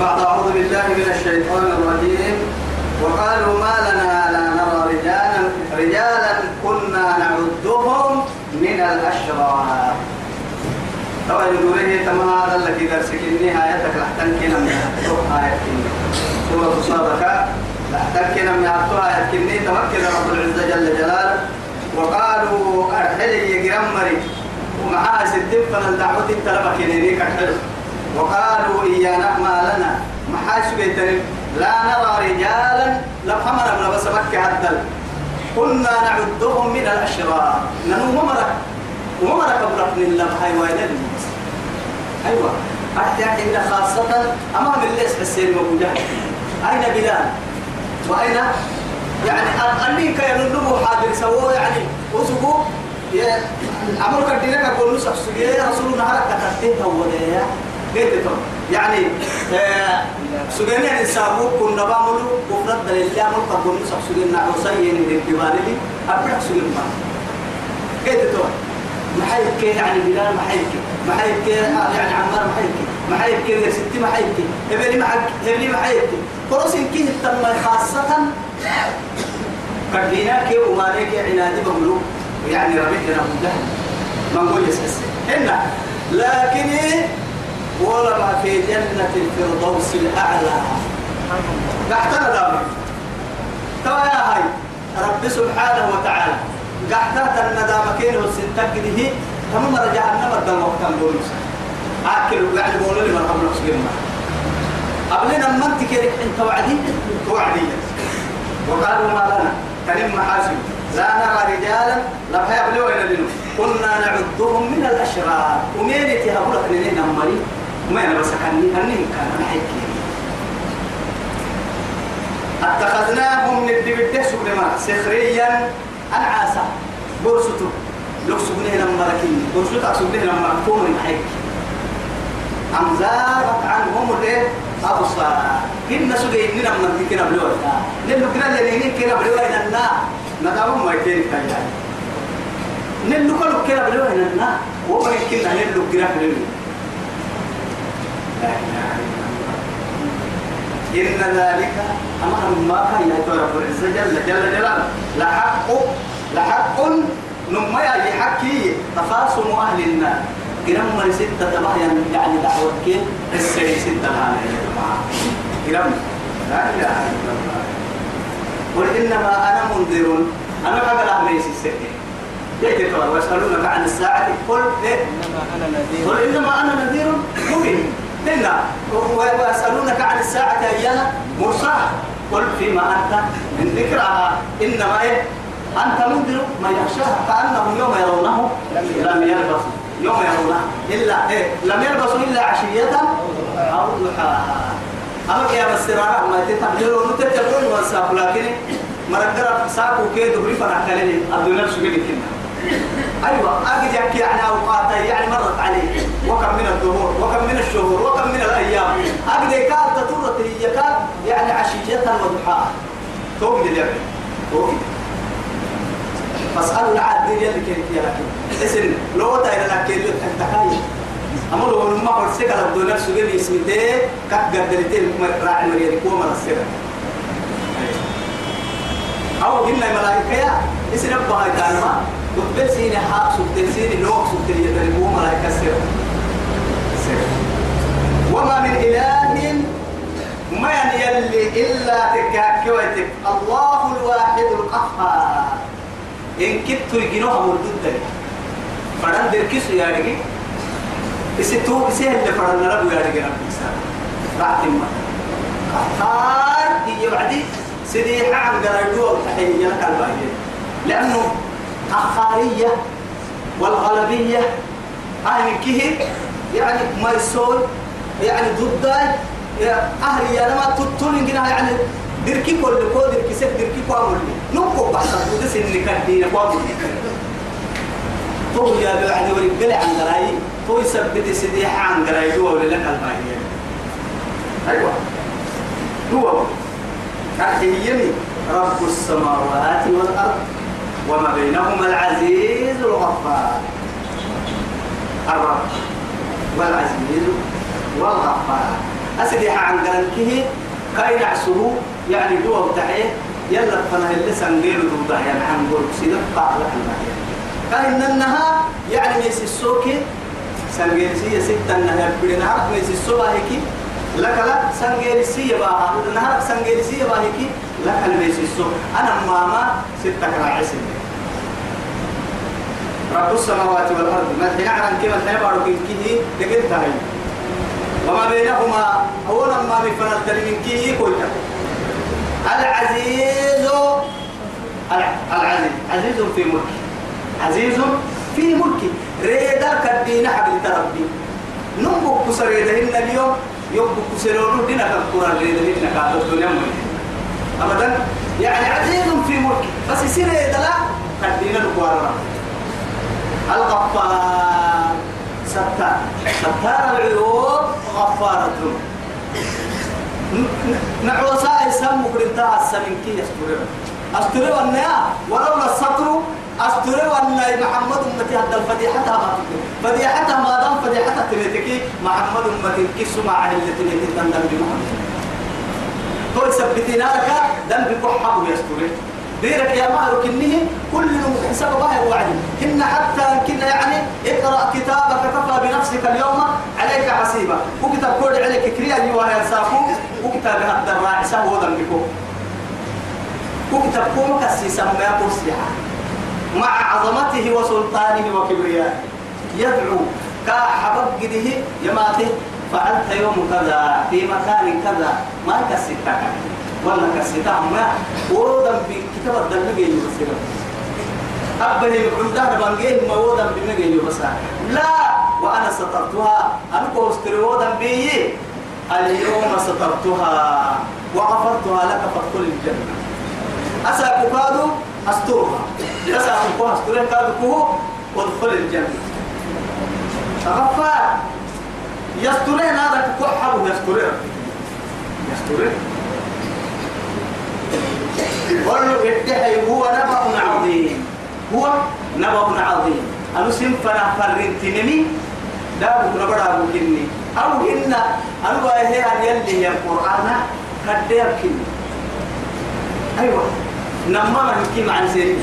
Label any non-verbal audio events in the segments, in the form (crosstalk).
بعد أعوذ بالله من الشيطان الرجيم. وقالوا ما لنا لا نرى رجالا رجالا كنا نعدهم من الأشرار. طبعا يقول تمام هذا الذي درسك؟ النهاية لحتن كنا من آية سورة صادقة لحتن كنا من آية كني توكل رب العزة جل جلاله. وقالوا أرحلي يجرم مري ومعها ستين فلن دعوتي كنينيك أرحلوا وقالوا إيانا ما لنا. محاش بيتن لا نرى رجالا لفهمنا من بس مكة حتى. كنا نعدهم من الأشرار. ننو ممرك. ومرك قبرك من الله هاي وين أيوة. أحد عندنا خاصة أمام الليس حسين وبوجه أين بلال؟ وأين؟ يعني أني كان نلمو حاضر سووا يعني وسقوا عمر كدينك أقول نصح سجيه رسولنا هرك كتبته هو ده. قلت يعني آه، سجينا يعني سابوك كنا بعملوا وفرد دليل عمل قبل نصح سجينا عصيين من الديواني أبرح سجينا قلت محيك يعني بلال محيك. محيك يعني عمار محيك. محيك يا ستي محيك. ابني محيك ابني محيك. كروس يمكن تم خاصة. كدينا كي ومالك عنادي بقولوا يعني ربيتنا مده ما نقول يسس هنا. لكن ولا ما في جنة الفردوس الأعلى. قحتنا دامي توا يا هاي رب سبحانه وتعالى قحتها الندامة كين والسنتك دي تمام رجع النمى الدم وقتا بولوس. يعني بولو لي مرحبا نفسك قبلنا ما انت كده أنت وعدي توعدي وقالوا ما لنا؟ كريم محاسب لا نرى رجالا لا يبلغ دينه كنا نعدهم من الأشرار. ومين تهبلك لنا مري وما أنا بس كان هني كان حكي اتخذناهم من الدبته سبلما سخريا انعاسا برسطو لو سبنه لما ركين برسطو سبنه لما كون من حكي أم زاغت عنهم الايه أبصار سجى إننا من ذكر بلوه نلو كنا لنين كنا بلوه إن النا ندعوهم ما يتين كيان نلو كنا كنا بلوه إن النا وما يمكن أن نلو كنا بلوه لا إله إلا الله إن ذلك أمر ما كان يا رب العزة جل جل جلاله. لحق لحق نما يحكي تخاصم أهل النار. كلام من ستة تبع يعني دعوة كيف السي ستة يا جماعة كلام لا إله إلا الله. قل إنما أنا منذر. أنا قبل أهلي السكة يأتي قال ويسألونك عن الساعة. قل إيه؟ إنما أنا نذير. قل إنما أنا نذير. مبين. هنا ويسألونك عن الساعة أيانا؟ مرساها قل فيما أنت من ذكرها. إنما إيه؟ أنت منذر ما يخشاها. كأنهم يوم يرونه لم يلبثوا يوم يرونه. إلا إيه؟ لم يلبسوا إلا عشية أو ضحاها أما يا مسرارة ما تتبللوا نتتبلون وانساق لكن مرقرة ساقوا كيدو بريفا نحكالين الدنيا سجل كنا أيوة أجد يحكي عن أوقات يعني مرت عليه وكم من الدهور وكم من الشهور وكم من الأيام. أجد يكاد تطرت يكاد يعني عشية وضحاها. توقد اليوم توقد فاسألوا العادين يلي كيف يلاكي اسن لو تايل لك يلي تكتكاي أما لو ما قلت سكر الدنيا سجل اسمي ده كات قدرتين راعي مريض كوما السكر. أو إن الملائكة يا اسن أبها يتعلم. قبل سين حاق سبت لوك سبت يتربو ملائكة سر وما من إله ما يلي إلا تكاكويتك الله الواحد القهار إن كنت يجنوها مردود فران دركيسو يا رجي إستو إسيه اللي فران نربو يا رجي ربي سار راح تما قهار هي بعدي سيدي عن قرادو تحيي لك الباقي لأنه قهارية والغلبية أهل كه يعني ما يسول يعني ضد أهل يا لما تطول يعني دركي كل كو دركي سك دركي كو عمل نوكو بعد إني كدينا كو عمل تو يا بعد ورجال عن دراي تو يثبت سديح عن دراي هو ولا لك الباقي. أيوة. هو. أحييني. رب السماوات والأرض. وما بينهما العزيز الغفار. الرب والعزيز والغفار. أسدي عن قرنكه كاين عسوه يعني دوا بتاعه يلا فنا اللي سنجيل دودا يعني عن قول سيدك قاعدة كاين إنها يعني ميس السوكي سنجيل ستة إنها بدنا عارف ميس السوبا هيك لك لا سنجيل سيا بقى نهار سنجيل سيا بقى هيك لك الميس السوق. أنا ماما ستة كراعسين رب السماوات والأرض. ما تنعر عن كما تنبارك كيه لقيت هاي وما بينهما هو لما بفنال من كيه كل العزيز العزيز. عزيز في ملكه عزيز في ملكه ريدا كدين حبل تربي. نمبو كسر يدهن اليوم. يوم كسرونه دينا كبكورا ريدهن كاتب الدنيا أبدا. يعني عزيز في ملكه بس يصير يدلا كدين الكوارا الغفار. ستار. ستار العيوب الذنوب نعوسا يسمى كرنتا السمنكي يستر أستر والنيا ولولا السطر أستر والنيا محمد أمتي هذا الفضيحة ما فضيحة ما دام فضيحة تبتكي محمد أمتي كيس مع أهل اللي تبتكي تندم بمحمد. تو سبتنا لك دم بكحة يستر ديرك يا مالك إنه كل حساب ظاهر وعدي إن حتى كنا يعني اقرأ كتابك كفى بنفسك اليوم عليك حسيبا. وكتاب كود عليك كريا أيها يا ساكو وكتاب هذا الراعي سهو ذنبكو. وكتاب كوم كسيسا ما يقصيها مع عظمته وسلطانه وكبريائه. يدعو كحبب قده يماته. فعلت يوم كذا في مكان كذا. ما كسيتك ولا كسيتها ما. ورودا بكتاب الدلبي يبصر أبني عندها بانجيه ما ورودا بنجي يبصر لا وأنا سترتها. أنا كوستري ورودا بي اليوم سترتها. وغفرتها لك فادخل الجنة. أسأل كادو أسترها. أسأل كادو أسترها. كادو وادخل الجنة. غفار. يسترين هذا كحبه يسترين يسترين قل اتحي هو نبأ عظيم. هو نبأ عظيم. أنا سنفنا فرنتنمي دابك نبرا بكني أو هن أنا بأيه أن يلي يا القرآن. كدير كني أيوة. نما من كي عن سيري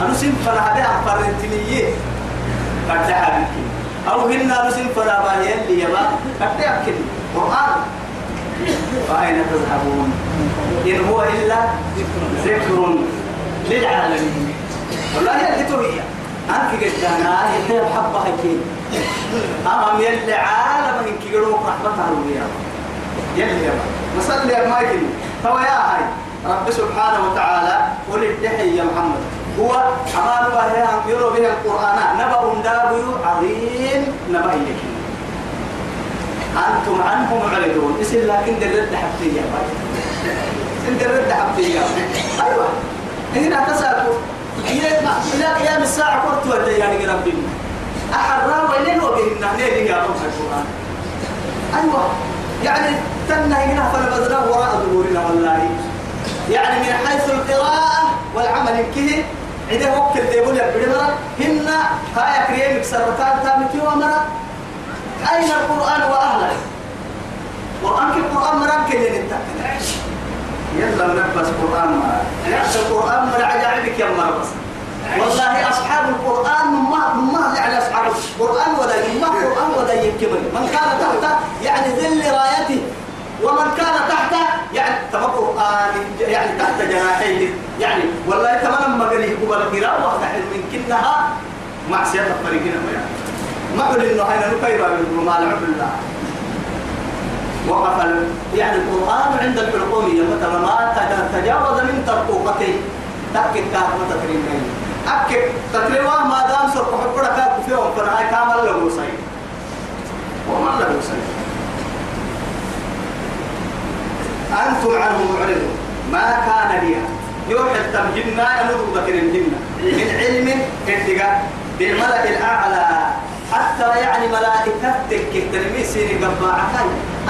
أنا سنفنا هذا فرنتني كدها بكني أو هن أنا سنفنا بأيه يلي يا ما. كدير كني قرآن. فأين تذهبون؟ إن هو إلا ذكر للعالمين. والله هي هي أنك قلت أنا هي حبة هكين أمام يلي عالم إن كيروك رحمة الله يلي يا مسألة يا مايكل هو يا هاي رب سبحانه وتعالى قل الدحي يا محمد. هو أمان الله يرى به القرآن. نبأ دابي عظيم. نبأ يكين أنتم عنه معرضون. اسم لكن درد حبتية إن درد حبتية أيوة. هنا تسألوا. إلى قيام الساعة قلت ولا يعني ربي؟ أحرى وين وبين نهني يا رب القرآن؟ أيوة. يعني تنه هنا فنبذناه وراء ظهورنا والله. يعني من حيث القراءة والعمل كه عده وقت اللي يقول يا بدمرة هن هاي كريم سرطان تامتي ومرة أين القرآن وأهله قرآن القرآن مرام كي لنتاكد يلا نبس قرآن مرام نفس القرآن مرام عجائبك يا مربس والله أصحاب القرآن ما ما يعني أصحاب القرآن ولا ما القرآن ولا يكمل من كان تحت يعني ذل رايته ومن كان تحت يعني تم القرآن يعني تحت جناحيه. يعني والله تمام ما قال يقبل القراءة وتحت من كنها. معصية الطريقين يعني ما قل إنه هنا نكيرا من ما العبد الله وقف يعني القرآن عند الحلقومية مثلا ما تجاوز من ترقوقتي. تأكد كهرباء تكريم أكد تكريمه ما دام سرق حبرا كاكو فيهم فرعاي كامل له سيد وما له سيد أنتم عنه معرضون. ما كان لي. يوحي التمجنة يمدوا ذكر الجنة. من علم اتقاء بالملأ الأعلى. حتى يعني ملائكتك تلمي سيني قبعة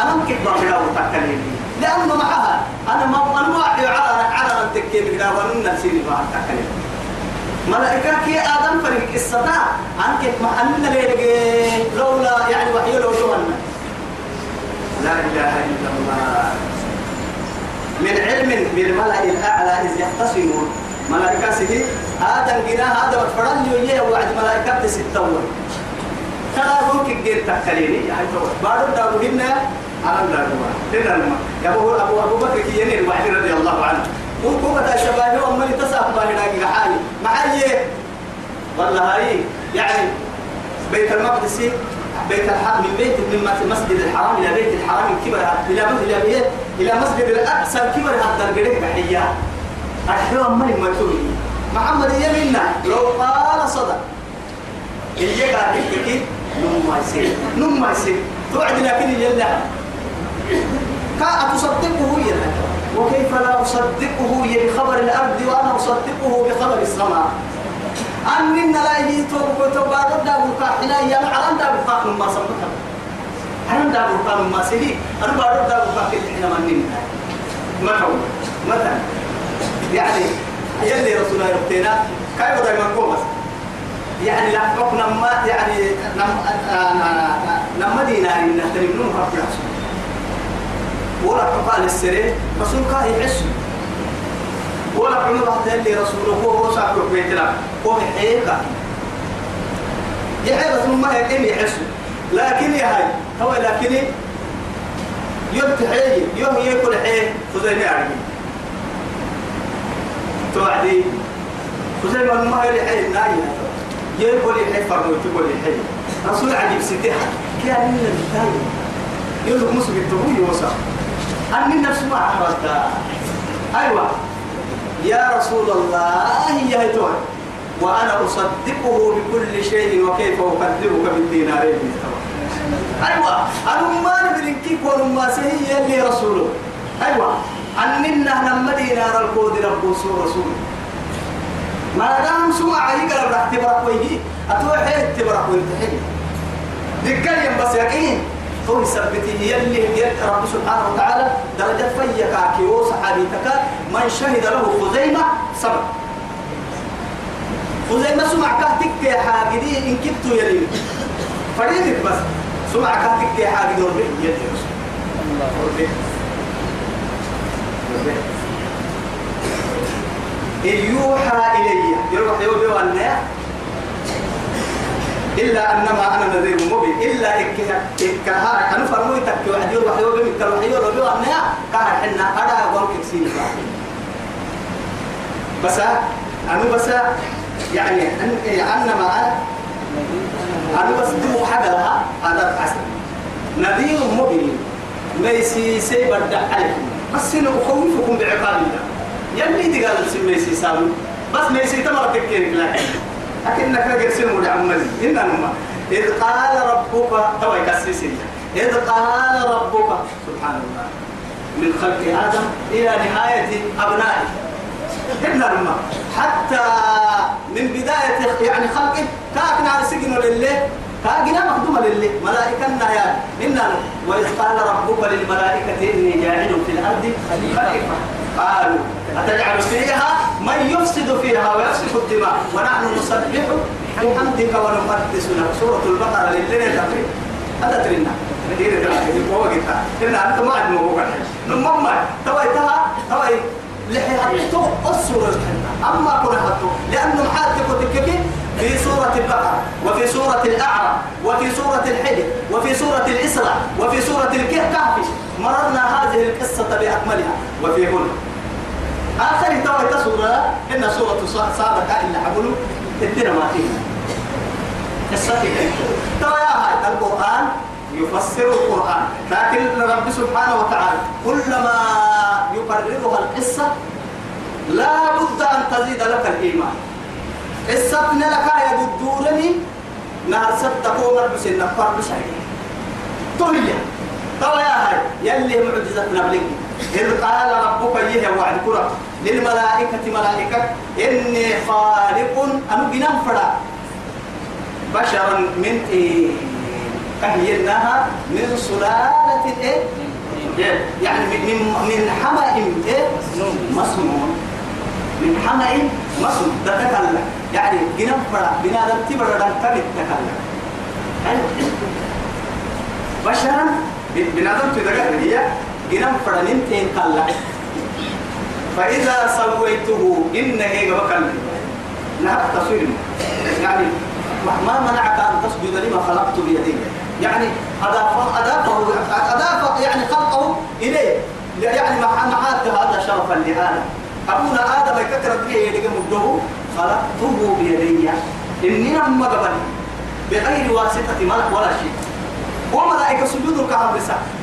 أنا ممكن بعملها وتكلمني لأنه معها. أنا ما أنا على على التكيب كده ونن سيني بعد تكلم ملائكة كي آدم فريق الصداع. عنك ما أننا ليه لولا يعني وحي لو جوانا لا إله إلا بالملأ الأعلى إذ يختصمون. ملائكة سيدي هذا الجنا هذا وفرن يويه وعد ملائكة ستة ترى ممكن جير تكليني يعني تو بعد دارو هنا على هنا لما يا أبو أبو أبو بكر كي ينير وعد رضي الله عنه. وكوكا هم اللي تساق باهنا حالي. معي والله هاي يعني بيت المقدس بيت الحرام من بيت من مسجد الحرام إلى بيت الحرام كبر إلى إلى بيت إلى مسجد الأقصى كبر هذا الجريك بحياه أحيوم من مكتوب محمد يمنا لو قال صدق. اللي قاعد يحكي نم ما يصير نم ما يصير توعد لكن يلا. كا أتصدقه يا وكيف لا أصدقه بخبر الأرض وأنا أصدقه بخبر السماء. أننا لا يجيتوا وتبارد دابو حنا يا معلم دابو كان ما سمعت أنا دابو كان ما سيدي. أنا بارد دابو كان حنا ما نين ما هو مثلا. يعني يلي رسول الله يبتينا كيف بدأ يمكومس يعني لا حكم نما يعني نم نما دينا إن نحترم نوم ربنا ولا حقا للسرير رسول كاه يحس ولا عمر حتى اللي رسوله هو هو صاحب بيتنا هو حيكا يحيى بس ما يكين يحس لكن يا هاي هو لكن يبتحي يوم يأكل حي خزي ما يعرف توعدي خزي ما يلحي النايا يقول يحيى فرمو تقول يحيى رسول عجيب ستها كان من الثاني يقول لك مسلم التبوي يوصل أني نفس ما عرفت أيوة. يا رسول الله يا هيتوه وأنا أصدقه بكل شيء وكيف أكذبك بالدينارين أيوة. أنا ما نبلين كيف وما سهي اللي رسوله. أيوة. أننا نما دينار الكود رب رسول. ما دام سمع يقرب راح تبرك ويجي أتوه حيث تبرك وينتحي ذكر بس يقين. هو يثبته يلي يلي رب سبحانه وتعالى درجة فيك عكي وصحابيتك من شهد له خزيمة سبع خزيمة سمع كهتك يا حاجدي إن كبتوا يلي. فريدك بس سمع كهتك يا حاجدي وربي. يلي الله. وربي. يوحى إلي. يروح يوبي وأنا إلا أنما أنا نذير مبين. إلا إكها أنا فرموي تكي واحد. يروح يوبي من يروح يوبي وأنا كهر حنا أنا أقول كسين بس أنا بس يعني أنما أنا بس دو حاجة لها هذا أصل نذير مبين. ميسي سيبرد عليكم بس أنا أخوفكم بعقاب الله يلي دي قال سميسي سامي بس ميسي تمر تكينك لكن. أكنك قرسل مولي عمالي إننا نما. إذ قال ربك توي كسيسي إذ قال ربك سبحان الله. من خلق آدم إلى نهاية أبنائه. إننا نما. حتى من بداية يعني خلقه كاكنا على سجن لله كاكنا مخدومة لله ملائكة يا إننا وإذ قال ربك للملائكة إني جاعل في الأرض خليفة. قالوا أتجعل فيها؟ من يفسد فيها ويسفك الدماء. ونحن نسبح بحمدك ونقدس لك. سورة البقرة للذين تقريب هذا ترينا كثير ترى هو قلتها إن أنت ما عندنا هو نمم تويتها توي لحي حطوا السورة أما كنا حطوا لأنه محاتك وتككي في سورة البقرة وفي سورة الأعرى وفي سورة الحجر وفي سورة الإسراء وفي سورة الكهف مررنا هذه القصة بأكملها. وفي هنا. آخر توي سورة إن سورة صادقة إلا حقولوا الدين ما فيها. قصتك ترى هاي القرآن يفسر القرآن. لكن رب سبحانه وتعالى كلما يقررها القصة لا بد أن تزيد لك الإيمان. قصتنا لك يا دورني نهر صدقوا مربس النفر بشعير تهيأ. ترى يا هاي. يلي معجزة نبلك إذ قال ربك يه وعد كرة. للملائكة ملائكة. إني خالق أنا بنام فرا بشرا من إيه كهيناها من سلالة إيه؟ يعني من من حمأ إيه؟ مسنون. من حمأ مسنون. ده تكلم. يعني جنام فرا بنادم تبرد كم تكلم بشرا؟ بنادم تدقى هي جنام فرا ننتين فإذا سويته إن هي بكل نعم تصوير. يعني ما منعك أن تسجد لما خلقت بيدي. يعني أضاف أضافه أضاف يعني خلقه إليه. يعني محات هذا شرفا لآدم. أبونا آدم يكثر به يدق مده خلقته بيدي إني لما قبل بغير واسطة ملك ولا شيء. وملائكة سجود الكعب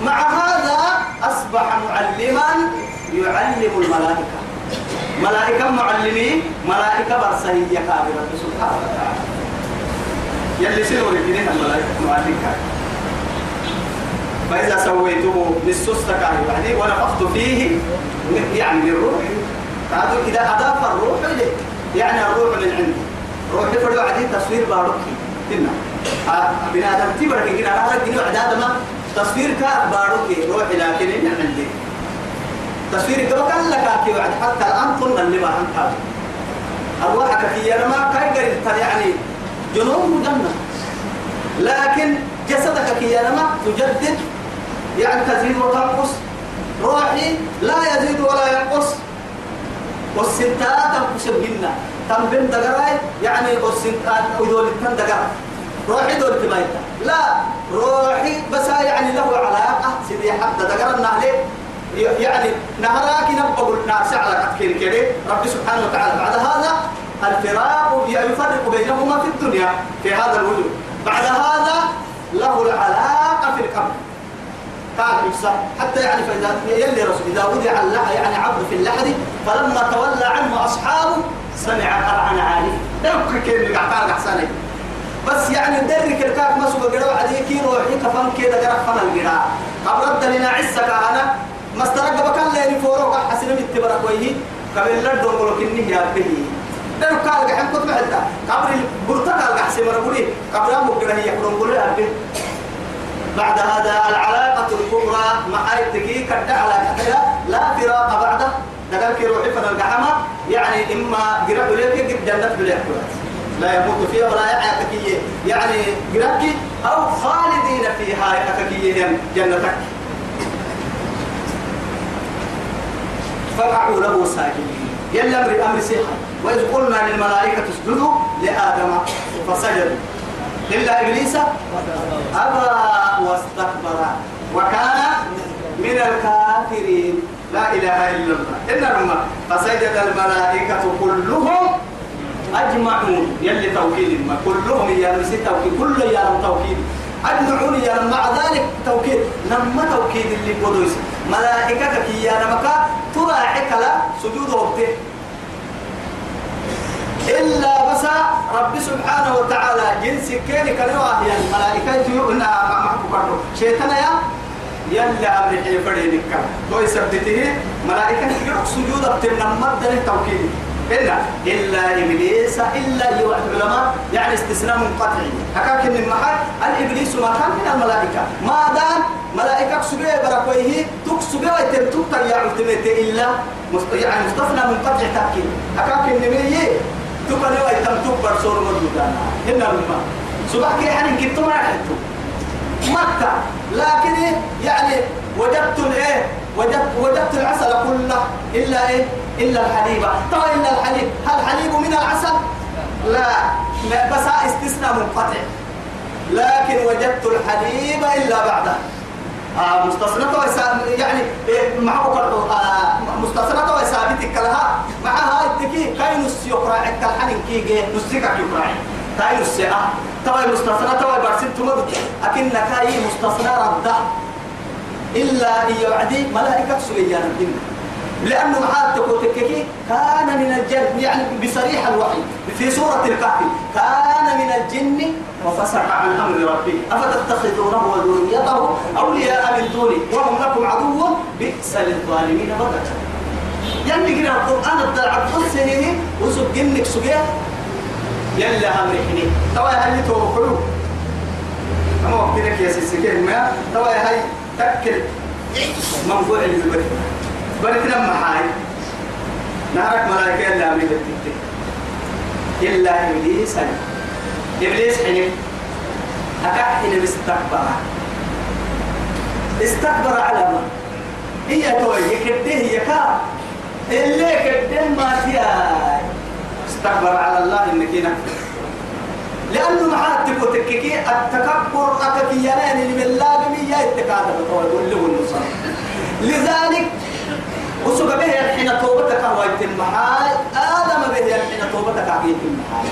مع هذا أصبح معلما يعلم الملائكة. ملائكة معلمين ملائكة برسهية كابرة سبحانه وتعالى. يلي سنور الجنين الملائكة معلمين فإذا سويته بالسستك يعني ونفخت فيه يعني روحي هذا إذا أضاف الروح إليه يعني الروح من عندي. روحي فدو عدي تصوير باروكي هنا بنا آدم تبرك كنا هذا الدين وعداد ما تصوير كا باروكي روحي لكن من عندي. تصوير كما لك كي وعد حتى الآن قلنا اللي ما أنت أرواحك في ما كاي قريب يعني جنون مجنة لكن جسدك كي ما تجدد. يعني تزيد وتنقص. روحي لا يزيد ولا ينقص. والستات تنقص بهن تم بن دقراي يعني والستات ودول التن دقرا. روحي دول تمايتا لا روحي بس يعني له علاقة. سيدي حتى دقرا النهلي يعني نهراك نبقى ناس على كتكين كده رب سبحانه وتعالى بعد هذا الفراق يفرق بينهما في الدنيا في هذا الوجود. بعد هذا له العلاقة في القبر. قال عيسى حتى يعني فإذا يلي رسول إذا وضع يعني عبد في اللحد فلما تولى عنه أصحابه سمع قرعا عالي دمك كيف قاعد أحساني بس يعني درك الكاك مسوق قرأ عليك روحي كفن كده قرأ فن القراء قبل لنا عسك أنا ما استرق بكال لي فورو حسن متبرك ويه قبل لا دونغلو كني يا به دم قال قحم كنت بعدا قبل برتقال قحسي مربولي قبل أمو قرأ هي قرنقول بعد هذا العلاقة الكبرى مع التكي كد علاقة لا فراق بعده. دقال كي روحي فن القحمة يعني إما قرأ لك جنة بليك لا يموت فيها ولا يحيا ككية يعني قرأك أو خالدين فيها ككية جنتك. فقعوا له ساجدين. يلا أمر أمر سيحة وإذ قلنا للملائكة اسجدوا لآدم فسجدوا. إلا إبليس؟ أبى واستكبر. وكان من الكافرين. لا إله إلا الله. إنما فسجد الملائكة كلهم أجمعون. يلي توكيد ما كلهم يا نسي توكيد. كل يا توكيد. أجمعون يا مع ذلك توكيد. لما توكيد اللي قدوس. ملائكتك يا نمكا تراعك لا سجود وقته إلا بس رب سبحانه وتعالى جنس كين كانوا هي الملائكة يؤنا معكم شيطان يا يلا أمر حي فرينك تو يثبته ملائكة يروح سجود بتنمر دل التوكيد إلا إلا إبليس إلا يوحد العلماء. يعني استثناء منقطعي هكاك من المحل. الإبليس ما كان من الملائكة. ما دام ملائكة سجيه بركويه تك سجيه ويتم تك يا عتمت إلا يعني مستثنى منقطع تأكيد. هكاك من مية تبني ويتم تكبر صور مدودانا هنا الماء سبحك يعني كنت ما يحدث مكة. لكن يعني وجدت الايه وجدت العسل كله إلا إيه؟ إلا الحليب. طيب إلا الحليب. هل حليب من العسل؟ لا. بس استثناء منقطع. لكن وجدت الحليب إلا بعده. آه مستصنة يعني إيه معه آه مستصنة وثابتك لها. معها التكي كاي نس يقرأ الحنين كي نسيك يقرأ. كاي نس آه. توا مستصنة توا برسل تمد. أكن كاي مستصنة رده إلا يوعدي ملائكة سجيانا الدين لأنه معاد تكوتككي كان من الجن يعني بصريح الوحي في سورة الكهف كان من الجن وفسق عن أمر ربه أفتتخذونه وذريته أولياء من دوني وهم لكم عدو بئس للظالمين بدلا يعني كده القرآن الدلع القصة وسب جنك سجيه يلا أمرحني توا هل توقعوا أما وقتك يا سيسكين ما؟ توا هاي تأكل. منفوع البرد برد لما حاي. نهرك ملائكة إلا أمريكا إلا إبليس إبليس حنين أكحن استكبر استكبر على ما هي توي يكده يكا اللي كدن ما فيها. استكبر على الله إنك نكفر لأنه معاه تبو تككي التكبر أككي ينين اللي بالله بمية التكادر ويقول له النصر لذلك وسوق به الحين توبتك هو يتم محال آدم به الحين توبتك يتم محال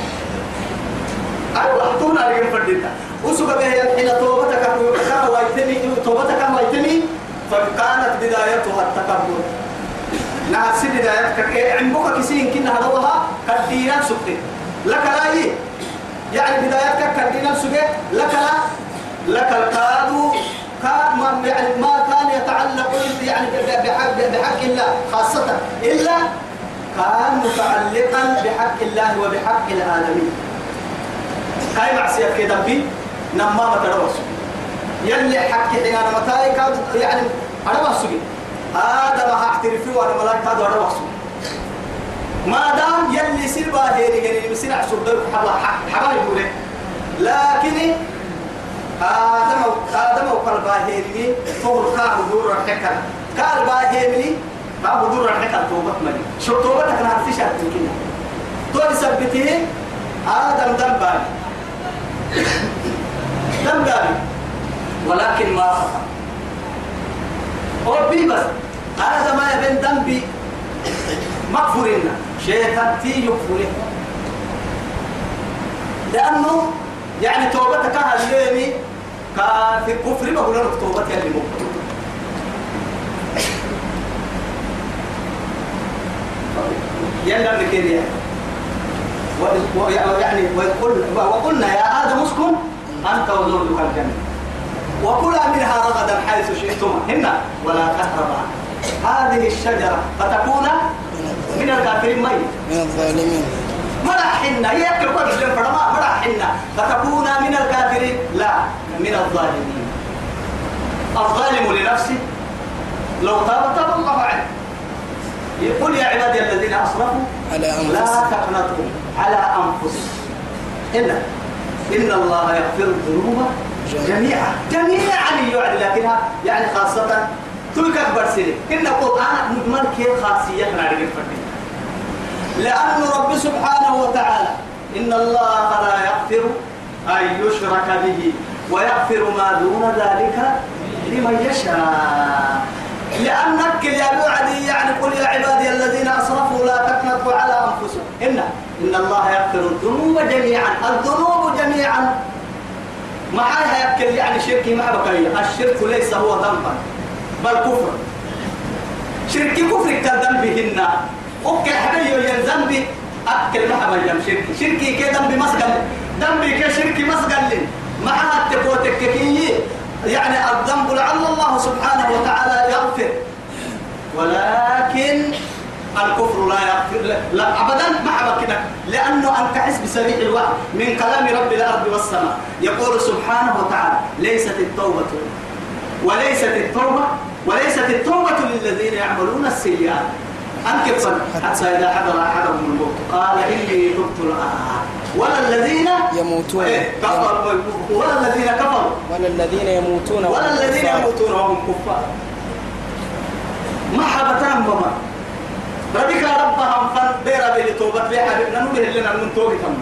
أيوة تونا لكن فردتا وسوق به الحين توبتك هو يتم توبتك يتم فكانت بدايتها التكبر. سي بدايتك. عمبك كسين كنا هدوها كدينا سبتي لك لا إيه؟ يعني بدايتك كدينا سبتي لك لا لك الكادو كان ما يعني ما كان يتعلق يعني بحق بحق الله خاصة إلا كان متعلقا بحق الله وبحق العالمين. هاي معصية كده بي. نما ما تروس يلي حق حين أنا متاي كاد يعني أنا بسوي. هذا ما هعترف فيه وأنا ملاك هذا أنا بسوي. ما دام يلي سلبا هيري يعني مسنا عصور ده حبا حبا يقوله لكن آدم آدم وقال باهيرني فور كان دور الحكا قال باهيرني كان دور الحكا توبة مني. شو توبة كان عارف شو كنا تقول سبته آدم دم بالي دم بالي ولكن ما خطأ ربي بس آدم ما يبين ذنبي. مغفورين شيطان تي يغفره لأنه يعني توبتك هالليمي كان في الكفر بقول لك توبتك اللي مكتوب يلا نكير يعني وقلنا أنت وزوجك الجنة. وكلا منها رغدا حيث شئتما. هنا ولا تقربا هذه الشجرة فتكون من الكافرين ميت. من الظالمين. مرحنا يكل قد لم فرما مرحنا فتكون من الكافرين. لا من الظالمين. الظالم لنفسه. لو تاب تاب الله عليه. يقول يا عبادي الذين أسرفوا على لا أنفسهم تقنطوا على أنفسكم. إن إن الله يغفر الذنوب جميعا. جميعا يعد لكنها يعني خاصة تلك أكبر سنة. إن القرآن كيف خاصية الفردين لأن رب سبحانه وتعالى إن الله لا يغفر أن يشرك به ويغفر ما دون ذلك لمن يشاء. لأنك يا بعدي يعني قل يا عبادي الذين أسرفوا لا تقنطوا على أنفسهم إن إن الله يغفر الذنوب جميعا. الذنوب جميعا. معها يأكل يعني شركي مع بقية الشرك ليس هو ذنبا بل كفر. شركي كفر كذنبهن أوكي حبيبي ين ذنبي. أكل مع بيام شركي شركي كي ذنبي مسجل. ذنبي كي شركي مسجل. معها التكوتك كي. يعني الذنب لعل الله سبحانه وتعالى يغفر. ولكن الكفر لا يغفر لا, لا ابدا ما حبكنا لأنه انت حسب سريع الوحي من كلام رب الأرض والسماء. يقول سبحانه وتعالى ليست التوبة وليست التوبة وليست التوبة للذين يعملون السيئات. أنكب حتى إذا حضر أحدهم الموت. قال إني تبت الآن. ولا الذين يموتون. إيه، كفروا. ولا الذين كفروا. ولا الذين يموتون ولا الذين. يموتون وهم كفار. محبتان بما ربك ربهم فن بيرا بيلي توبت لي حبيبنا نوله لنا من توبة تم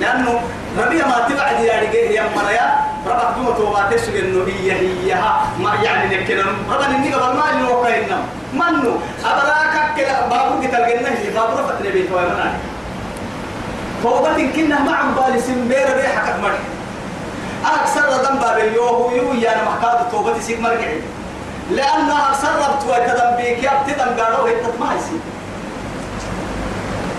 لأنه ربي ما تبعد يا رجال يا مريا ربك دوما توبات تسوي إنه هي هي ما يعني نكنا. ربنا إني قبل ما إنه وقينا منو؟ أبراك كلا بابو كتل جنة هي. بابو رفت نبي توبة منا توبة كنا مع بالي سن بيرا بيا حكت مرح أكثر ذنب باليوه يو يا محكاد توبة سيك مرجعي لأنها سربت وتدم بيك يا بتدم قالوا هي ما يصير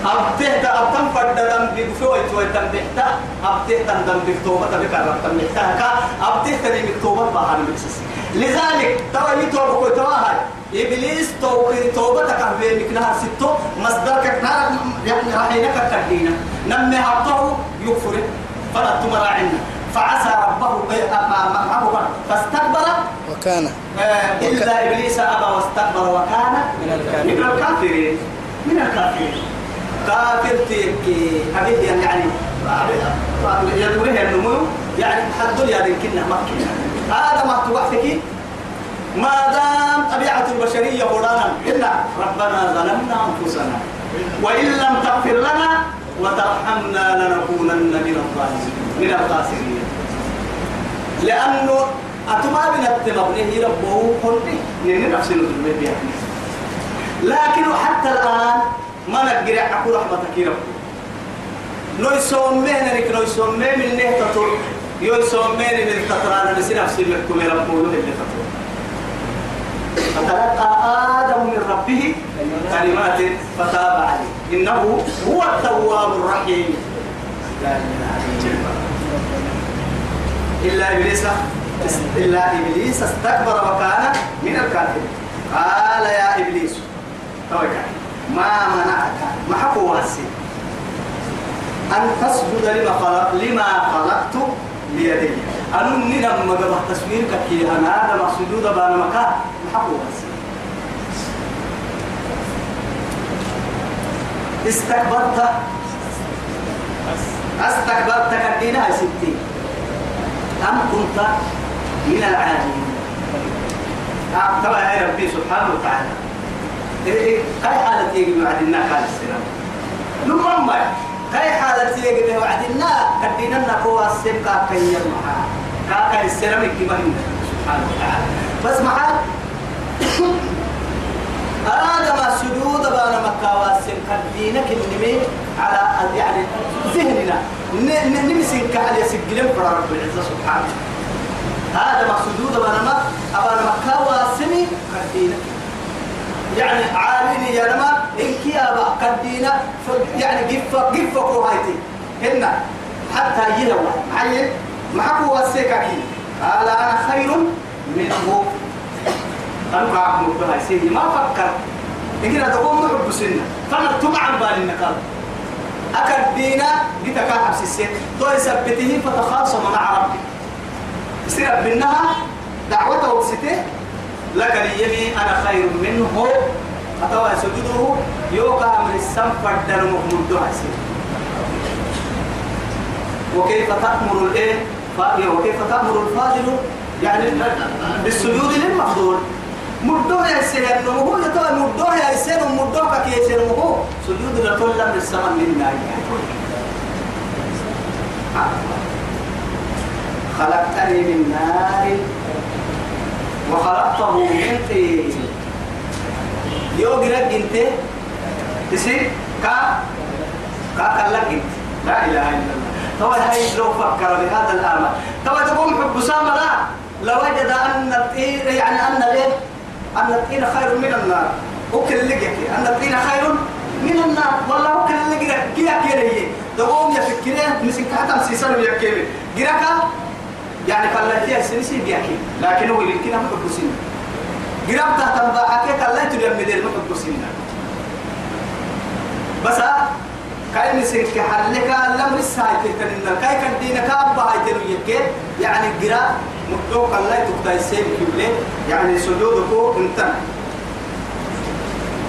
أبته أبتم فرد دم بيك فوي توي تم بيحتا. أبته تم دم بيك توبة تبيك رب تم بيحتا. كا أبته تني بيك توبة بحال بيكسس لذلك ترى يتوب كوي ترى هاي. إبليس تو توبة تكفي مكنها ستو. مصدر كتار يعني رحينك كدينا نمي هبطه يكفر فلا تمرعنا فعسى ربه معه فاستكبر. وكان. آه، إلا إبليس أبى واستكبر وكان. من الكافرين. من الكافرين. كافر تيكي. حبيبي يعني يدوره النمو يعني حد يا كنا مكي هذا ما توقفك ما دام طبيعة البشرية قرانا إن ربنا ظلمنا أنفسنا. وإن لم تغفر لنا وترحمنا لنكونن من الظالمين من الخاسرين. لأنه أتما بنا التمبني ربه كنتي نين نفس الظلم بيها لكن حتى الآن ما نقرأ أقول رحمتك يا رب لو يسومين لك لو يسومين من نه تطور يو يسومين من تطران بس نفس لكم يا رب اللي تطور فتلقى آدم من ربه كلمات فتاب عليه. إنه هو التواب الرحيم. إلا إبليس إلا إبليس استكبر وكان من الكافرين. قال يا إبليس توكل. ما منعك. ما حكوا أن تسجد لما خلق لما خلقت بيدي. أنا نينا ما قبل تصويرك كي أنا هذا مقصود بأن مكان. ما حكوا استكبرت. استكبرت كدينا يا ستي أم كنت من العالمين. طبعا يا ربي سبحانه وتعالى. إيه إيه حالة يجي وعدنا قال السلام. نمم كاي حالة يجي وعدنا كدينا نقوى السم كاكا يرمها كاكا السلام كما سبحانه وتعالى. بس معاك (coughs) أراد ما سجود بانا مكة واسم كدينا كنمي على يعني ذهننا. نمسك على سجلين فرع رب العزة سبحانه. هذا مقصود بانا ما أبانا مكة واسمي كدينا. يعني عاليني يا نما إنك يا با كدينا يعني قفة قفة كوهايتي هنا حتى يلوى معي؟ معك واسيكاكي قال أنا خير منه. أنا معك مبتها سيدي. ما فكر. إنك تقوم محب سنة. فأنا تبع بالي النقل أكد دينا بتكا حبس السيد تو يثبته فتخاصم مع ربي يصير بينها دعوته وسته لك اليمي أنا خير منه. أتوا سجوده يوقع من السم فدر محمود حسين وكيف تأمر الإيه؟ وكيف تأمر الفاضل؟ يعني بالسجود للمفضول. مردوه يا سيد نمو يتوى مردوه يا سيد ومردوه كي يسير نمو سجود لطول من السماء من ناي خلقتني من نار وخلقته من طين. يوغرق انت تسي؟ كا؟ كا كلك انت لا إله إلا الله. طبعا هاي لو فكر بهذا الأمر. طبعا تقوم حب سامة لا. لوجد أن الطين يعني أن ليه؟ أن الطين خير من النار. وكل لقيك أن الطين خير من النار. والله وكل لقيك كيا كيري. تقوم يفكرين مسك حتى سيسان ويكيمي جراكا يعني كلا هي سنسي بيحكي لكن هو يمكن أن يحب سنة. قرب تحت الضاعة كلا تلم مدير محب سنة. بس كاي مسك حلك لم رساي تتنين كاي كدينا كابا هاي تلويك يعني قرأ مكتوك الله تكتاي سيب كبلة يعني سجودك انت.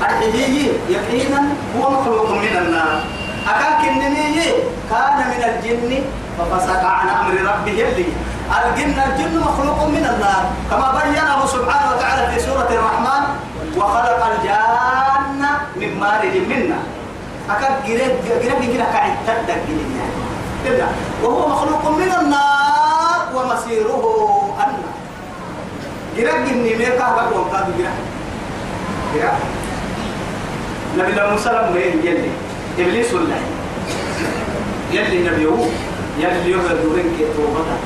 أرحيه يقينا هو مخلوق من النار. أكاك النمي كان من الجن ففسق عن أمر ربه اللي الجن الجن مخلوق من النار. كما بينه سبحانه وتعالى في سورة الرحمن وخلق الجان من مارج منا أكاد جرب جرب كعد تدق جنة وهو مخلوق من النار ومصيره النار جرب جنة ميكا بقى وقاد جرب جرب نبي الله موسى لما يلي. إبليس الله يلي نبيه. يلي يوم الدورين كي توبته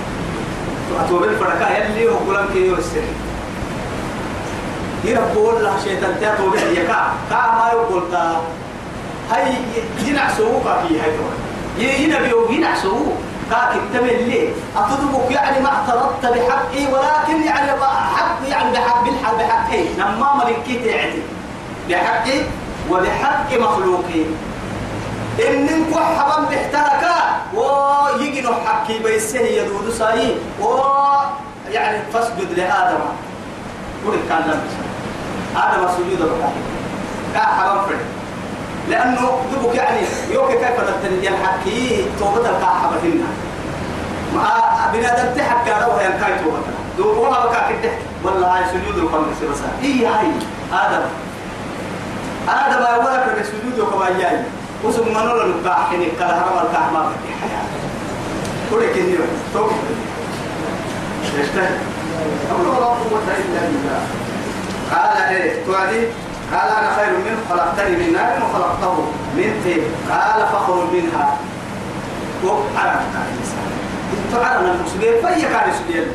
أتوب الفرقة يلي وقلم كي يوسر يربو الله شيطان تاتو به يكا كا ما يقول تا. هاي جنع سوق في هاي كمان. ينبي وجنع سوق كا كتب اللي أتدبك يعني ما اعترضت بحقي ولكن يعني حق يعني بحق بالحق بحقي. لما ملكي تعدي بحقي وبحق مخلوقي. إن نكو حبا بحتركا ويجي حكي بيسه يدود ساي و يعني فاسجد لآدم. قول كان لم آدم سجود بقى كا حبا فرد لأنه دبك يعني يوكي كيف تبتني الحكي توبة الكا حبا هنا ما بنادم تحكى روح ينكاي توبة. دوبوها بكا كده والله هاي سجود الخمس بس إيه هاي؟ آدم. آدم أولك بسجود كما ياي وسم من ولا نباح حين كلا هرم الكعب ما بدي حياة كل كنيو. توك يشتهي. أول لا قوة إلا بالله قال إيه؟ توعدي. قال أنا خير منه خلقتني من نار وخلقته من طين. قال فخرج منها. وعرفت تعلم المسلمين. فهي كان يسجل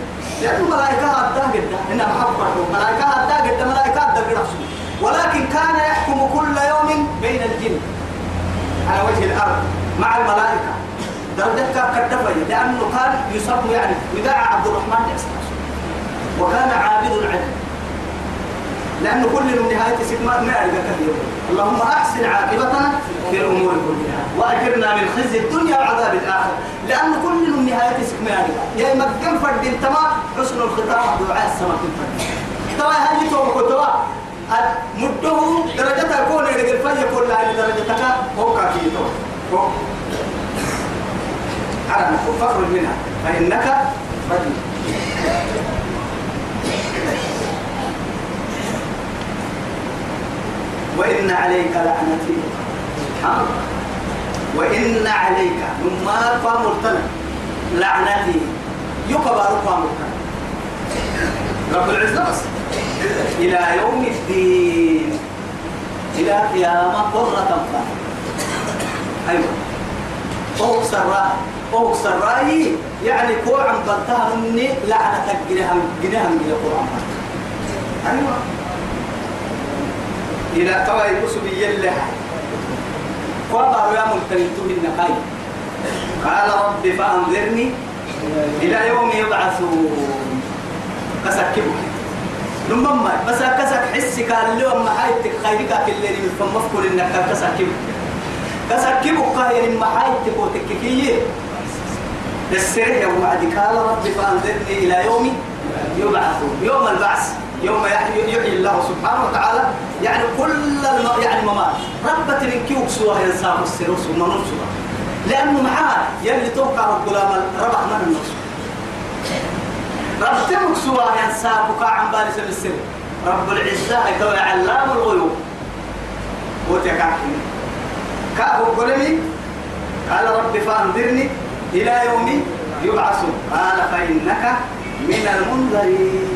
لأن الملائكة أداه جدا. إنها محبة الملائكة أداه جدا. ملائكة أداه ولكن كان يحكم كل يوم بين الجن. على وجه الأرض مع الملائكة. درجتك كالدفن لأنه كان يسمى يعني وداع عبد الرحمن الأساس وكان عابد العلم. لأنه كل من نهاية سكمات ما يعرف كثير اللهم أحسن عاقبتنا في الأمور كلها. وأجرنا من خزي الدنيا وعذاب الآخرة. لأن كل من نهاية سكمات يا إما كم فرد تما حسن الختام دعاء السماء كم فرد توا هذه تو توا مده درجة يكون يرجع الفجر كل هذه درجتك هو كافي تو هو على فخرج منها فإنك رجل وإن عليك لعنتي سبحان وإن عليك مما فامرتنا لعنتي يكبر فامرتنا رب العزة بس إلى يوم الدين. إلى قيامة قرة فا أيوة. أوكسر أوكسر رأيي يعني كو عم بلتها مني لعنتك جنهم جنهم جنهم قرآن. أيوة. إلى توا يبص بيلا فبارو يا ملتنتو النقاي قال رب فأنظرني إلى يوم يبعثون. كسكبه لما بس كسك حسك اليوم ما حيتك خيرك اللي من فمفكر إنك كسكبه كسكبه قاير ما حيتك وتككيه السرح يوم بعد قال رب فأنظرني إلى يوم يبعثون. يوم البعث. يوم يحيي الله سبحانه وتعالى. يعني كل الم... يعني ممات. ربة من كيوك سوى ينساه السيروس ومنون سوى لأنه معاه يلي توقع الغلام ربح من النص ربتمك سوى ينساه بكاء عن بالس السر رب العزة هو علام الغيوب. وتكاكي كأبو قلمي. قال رب فانظرني إلى يوم يبعثون. قال فإنك من المنذرين.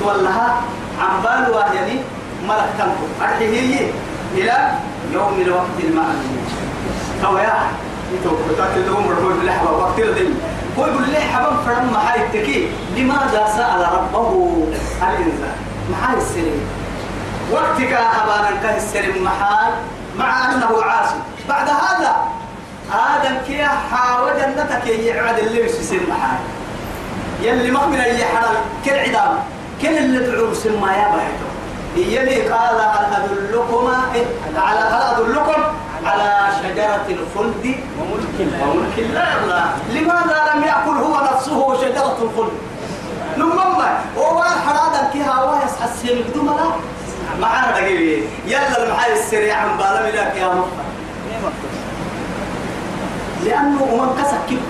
تولها عن بال يعني ملك تنكو. أرحيه إلى يوم الوقت المعلوم. تو يا انتو بتاكل لهم ربنا باللحظة وقت الدين هو يقول لي حبم فرم محاي التكي؟ لماذا سأل ربه؟ الإنسان محاي السلم. وقتك أبانا كه السلم محاي مع أنه عاصي بعد هذا آدم كيا حاول جنتك يعد اللي يسلم محاي يلي مؤمن اللي حلال. كل عدام. كل اللي تعور سما يا بحثه يلي قال هل أدلكما؟ على هل أدلكم؟ على شجرة الخلد وملك وملك لا لماذا لم يأكل هو نفسه شجرة الخلد؟ نمما هو حرادا كيها وايس حسين بدون لا. معانا دقيقة يلا المحاي السريع عن بالا ملاك يا مفا لأنه ومن كسك كيف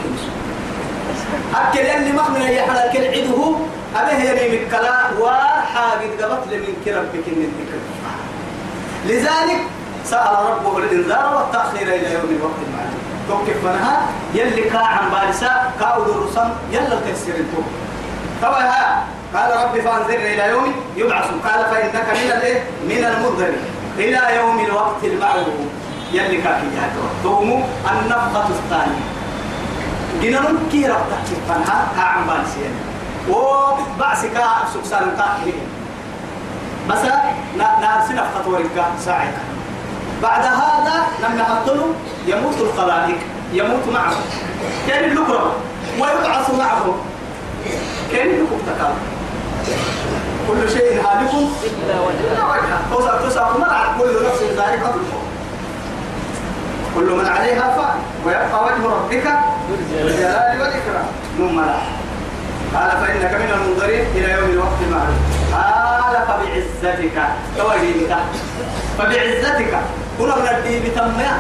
أكل اللي مخمن يحلى كل عده. أبيه يمي مكلا وحاجد قبط من كربك من الذكر لذلك سأل ربه الإنذار والتأخير إلى يوم الوقت المعلوم. توقف منها يلي كا عن بارسا كاود الرسم يلا التفسير التوب طبعا قال ربي فأنذرني إلى يوم يبعث قال فإنك من الإيه؟ من المنذر إلى يوم الوقت المعلوم. يلي كاكي جهته تومو النفخة الثانية. جنون كي ربطة تفنها ها عن بارسين وبعسك سكسان قاكي بس نارسنا فتورك ساعتها بعد هذا لما يحطلوا يموت الخلائق يموت معه كان اللقرة ويبعث معه كان اللقرة كل شيء هالك. إلا وجهه توسع توسع مرعى كل نفس الموت كل من عليها فان ويبقى وجه ربك بالجلال والإكرام. ثم لا قال فإنك من المنظرين إلى يوم الوقت المعلوم. قال فبعزتك. توجيهك فبعزتك. كنا من الدين بتمام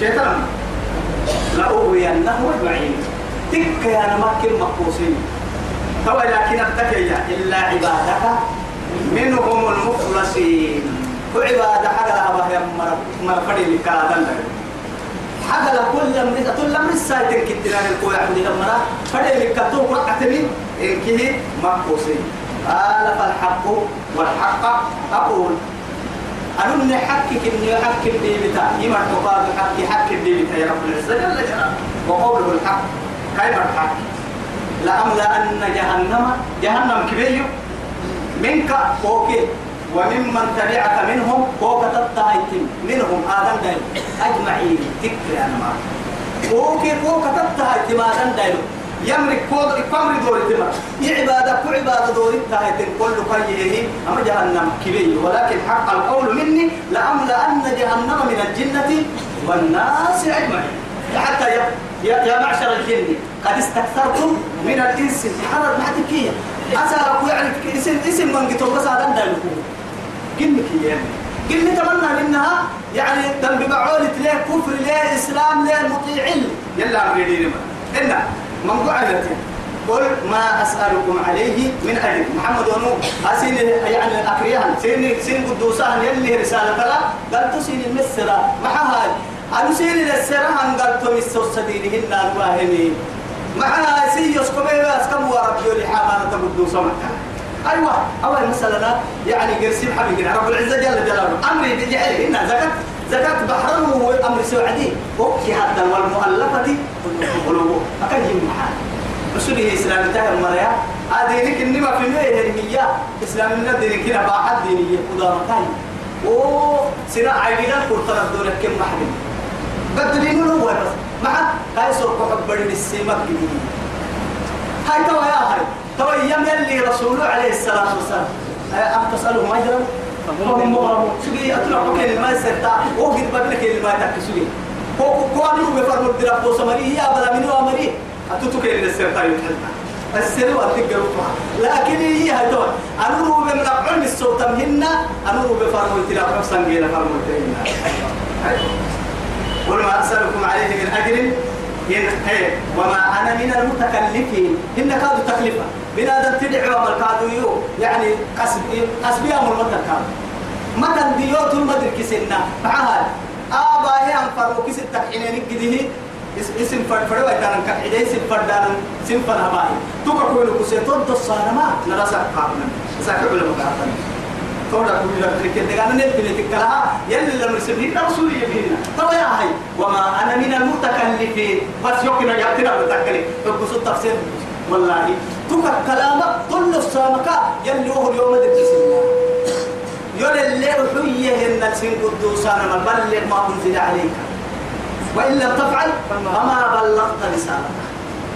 شيطان لأغوينه أجمعين تك يا نمكن مقبوسين تو لكن ابتكي إلا عبادك منهم المخلصين وعبادة حاجة لها هي مرفري لكادن حاجة لكل لم كل لم السايتين كتير الكوع عبد المرا فدي لكتو قعتني إنكه مقوسين قال فالحق والحق أقول أنا من حقك إني حق الديبتا يما تقال حق حق الديبتا يا رب العزة. جل جلاله وقوله الحق. كيف الحق؟ لأملأن جهنم جهنم كبير. منك فوقي وممن تبعك منهم فوق تتهيتم. منهم آدم دايل. أجمعين. تكفي أنا ما فوقي فوق تتهيتم آدم دايل. يملك كود كمر دور تما عبادة؟ كعبادة دور تهيتم كل قيه أما جهنم كبير. ولكن حق القول مني لأملأن جهنم من الجنة والناس أجمعين. حتى يا يا, معشر الجن قد استكثرتم من الإنس حرر ما تكيه اسالك يعني اسم إسم من قلت بس هذا دلكم قلك يا قل تمنى منها. يعني دم بعولة ليه كفر ليه إسلام ليه مطيعين يلا ما إنا من قعدت قل ما أسألكم عليه من اجر محمد ونو اسين يعني اكريان سين سين قدوسان يلي رسالة لا قال تسين المسرة ما هاي أنسين للسرعة أن قلتم السوسدين هن الواهمين معها سي يسكم إيه أسكم وربي لحامانة قدو سمكة أيوة أول مسألة يعني قرسيم حبيبي رب العزة جل جلاله. أمري بجعل هنا زكاة. زكاة بحرم أمر سعدي أوكي حتى والمؤلفة قلوبه. أكن يم محال مسؤولية إسلام تاهم مريا أدينك إنما في ميه المية إسلام من الدين كنا باحد دينية. قدامتين أوه سنا عيدنا كرتنا دونك كم محدين بدلين هو بس. مع هاي سوق حبرين السيمك جديد هاي توا يا هاي. توا يم يلي رسوله عليه الصلاة والسلام. أم تسألهم أجرا فهم مغرمون سجي أتلعوا كلمة سرتا وقد بدنا كلمة تكسجي هو قالوا بفرموا الدراب وسمري يا بلا منو أمري أتوتو كلمة سرتا يتحدث السر والتقر لكن هي هاي توا أنا رو بمنعون الصوت مهنا أنا رو بفرموا الدراب نفسا جينا فرموا الدراب قل ما أسألكم عليه من أجر وما أنا من المتكلفين. إن كادوا تكلفة من هذا تدعو عمل كادوا يو يعني قسم قسم يوم المتر كادوا متن ديوت المدر كسنا معها آبا هي أن فرمو كس التكحينين الجديه اسم فرد فرد ويتان كحيدة اسم فردان اسم فرهباي توكا كويلو كسيتون تصانا ما نرسل قابنا ساكا علم قابنا تورا كل لا تريك دعانا نبني تكلها يلي لما يسميه رسول يبينا طب يا هاي وما أنا من المتكلفين بس يمكن يعطينا بالتكلف بقص التفسير والله توك كلامك كل السامك يلي هو اليوم الدكتور يولي اللي حيه إن السين قدوسانا بلغ ما أنزل عليك. وإن لم تفعل فما بلغت رسالتك.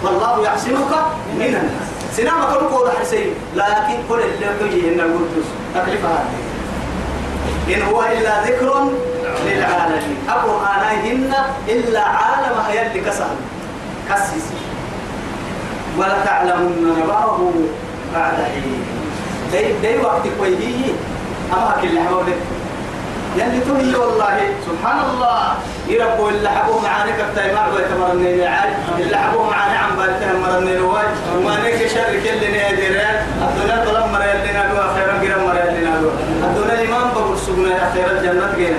والله يعصمك من الناس. سنام كل قول حسين لكن كل اللي حيه إن القدوس تكلف هذه. إن هو إلا ذكر للعالمين. أبو آناهن إلا عالم هيل كسر. كسس ولا تعلمن نباه بعد حين. دي دي وقت كويه أما كل حوالك يلي تهي والله. سبحان الله يربوا اللي حبوه معانا كبتاي معه يتمرني العاج. اللي حبوه معانا عم بالتهم مرني الواج. وما نيك شر كل نادرين الدنيا طلب مرة اللي نادوا خيرا قرا مرة اللي نادوا الدنيا الإمام بقول سبنا خير الجنة جينا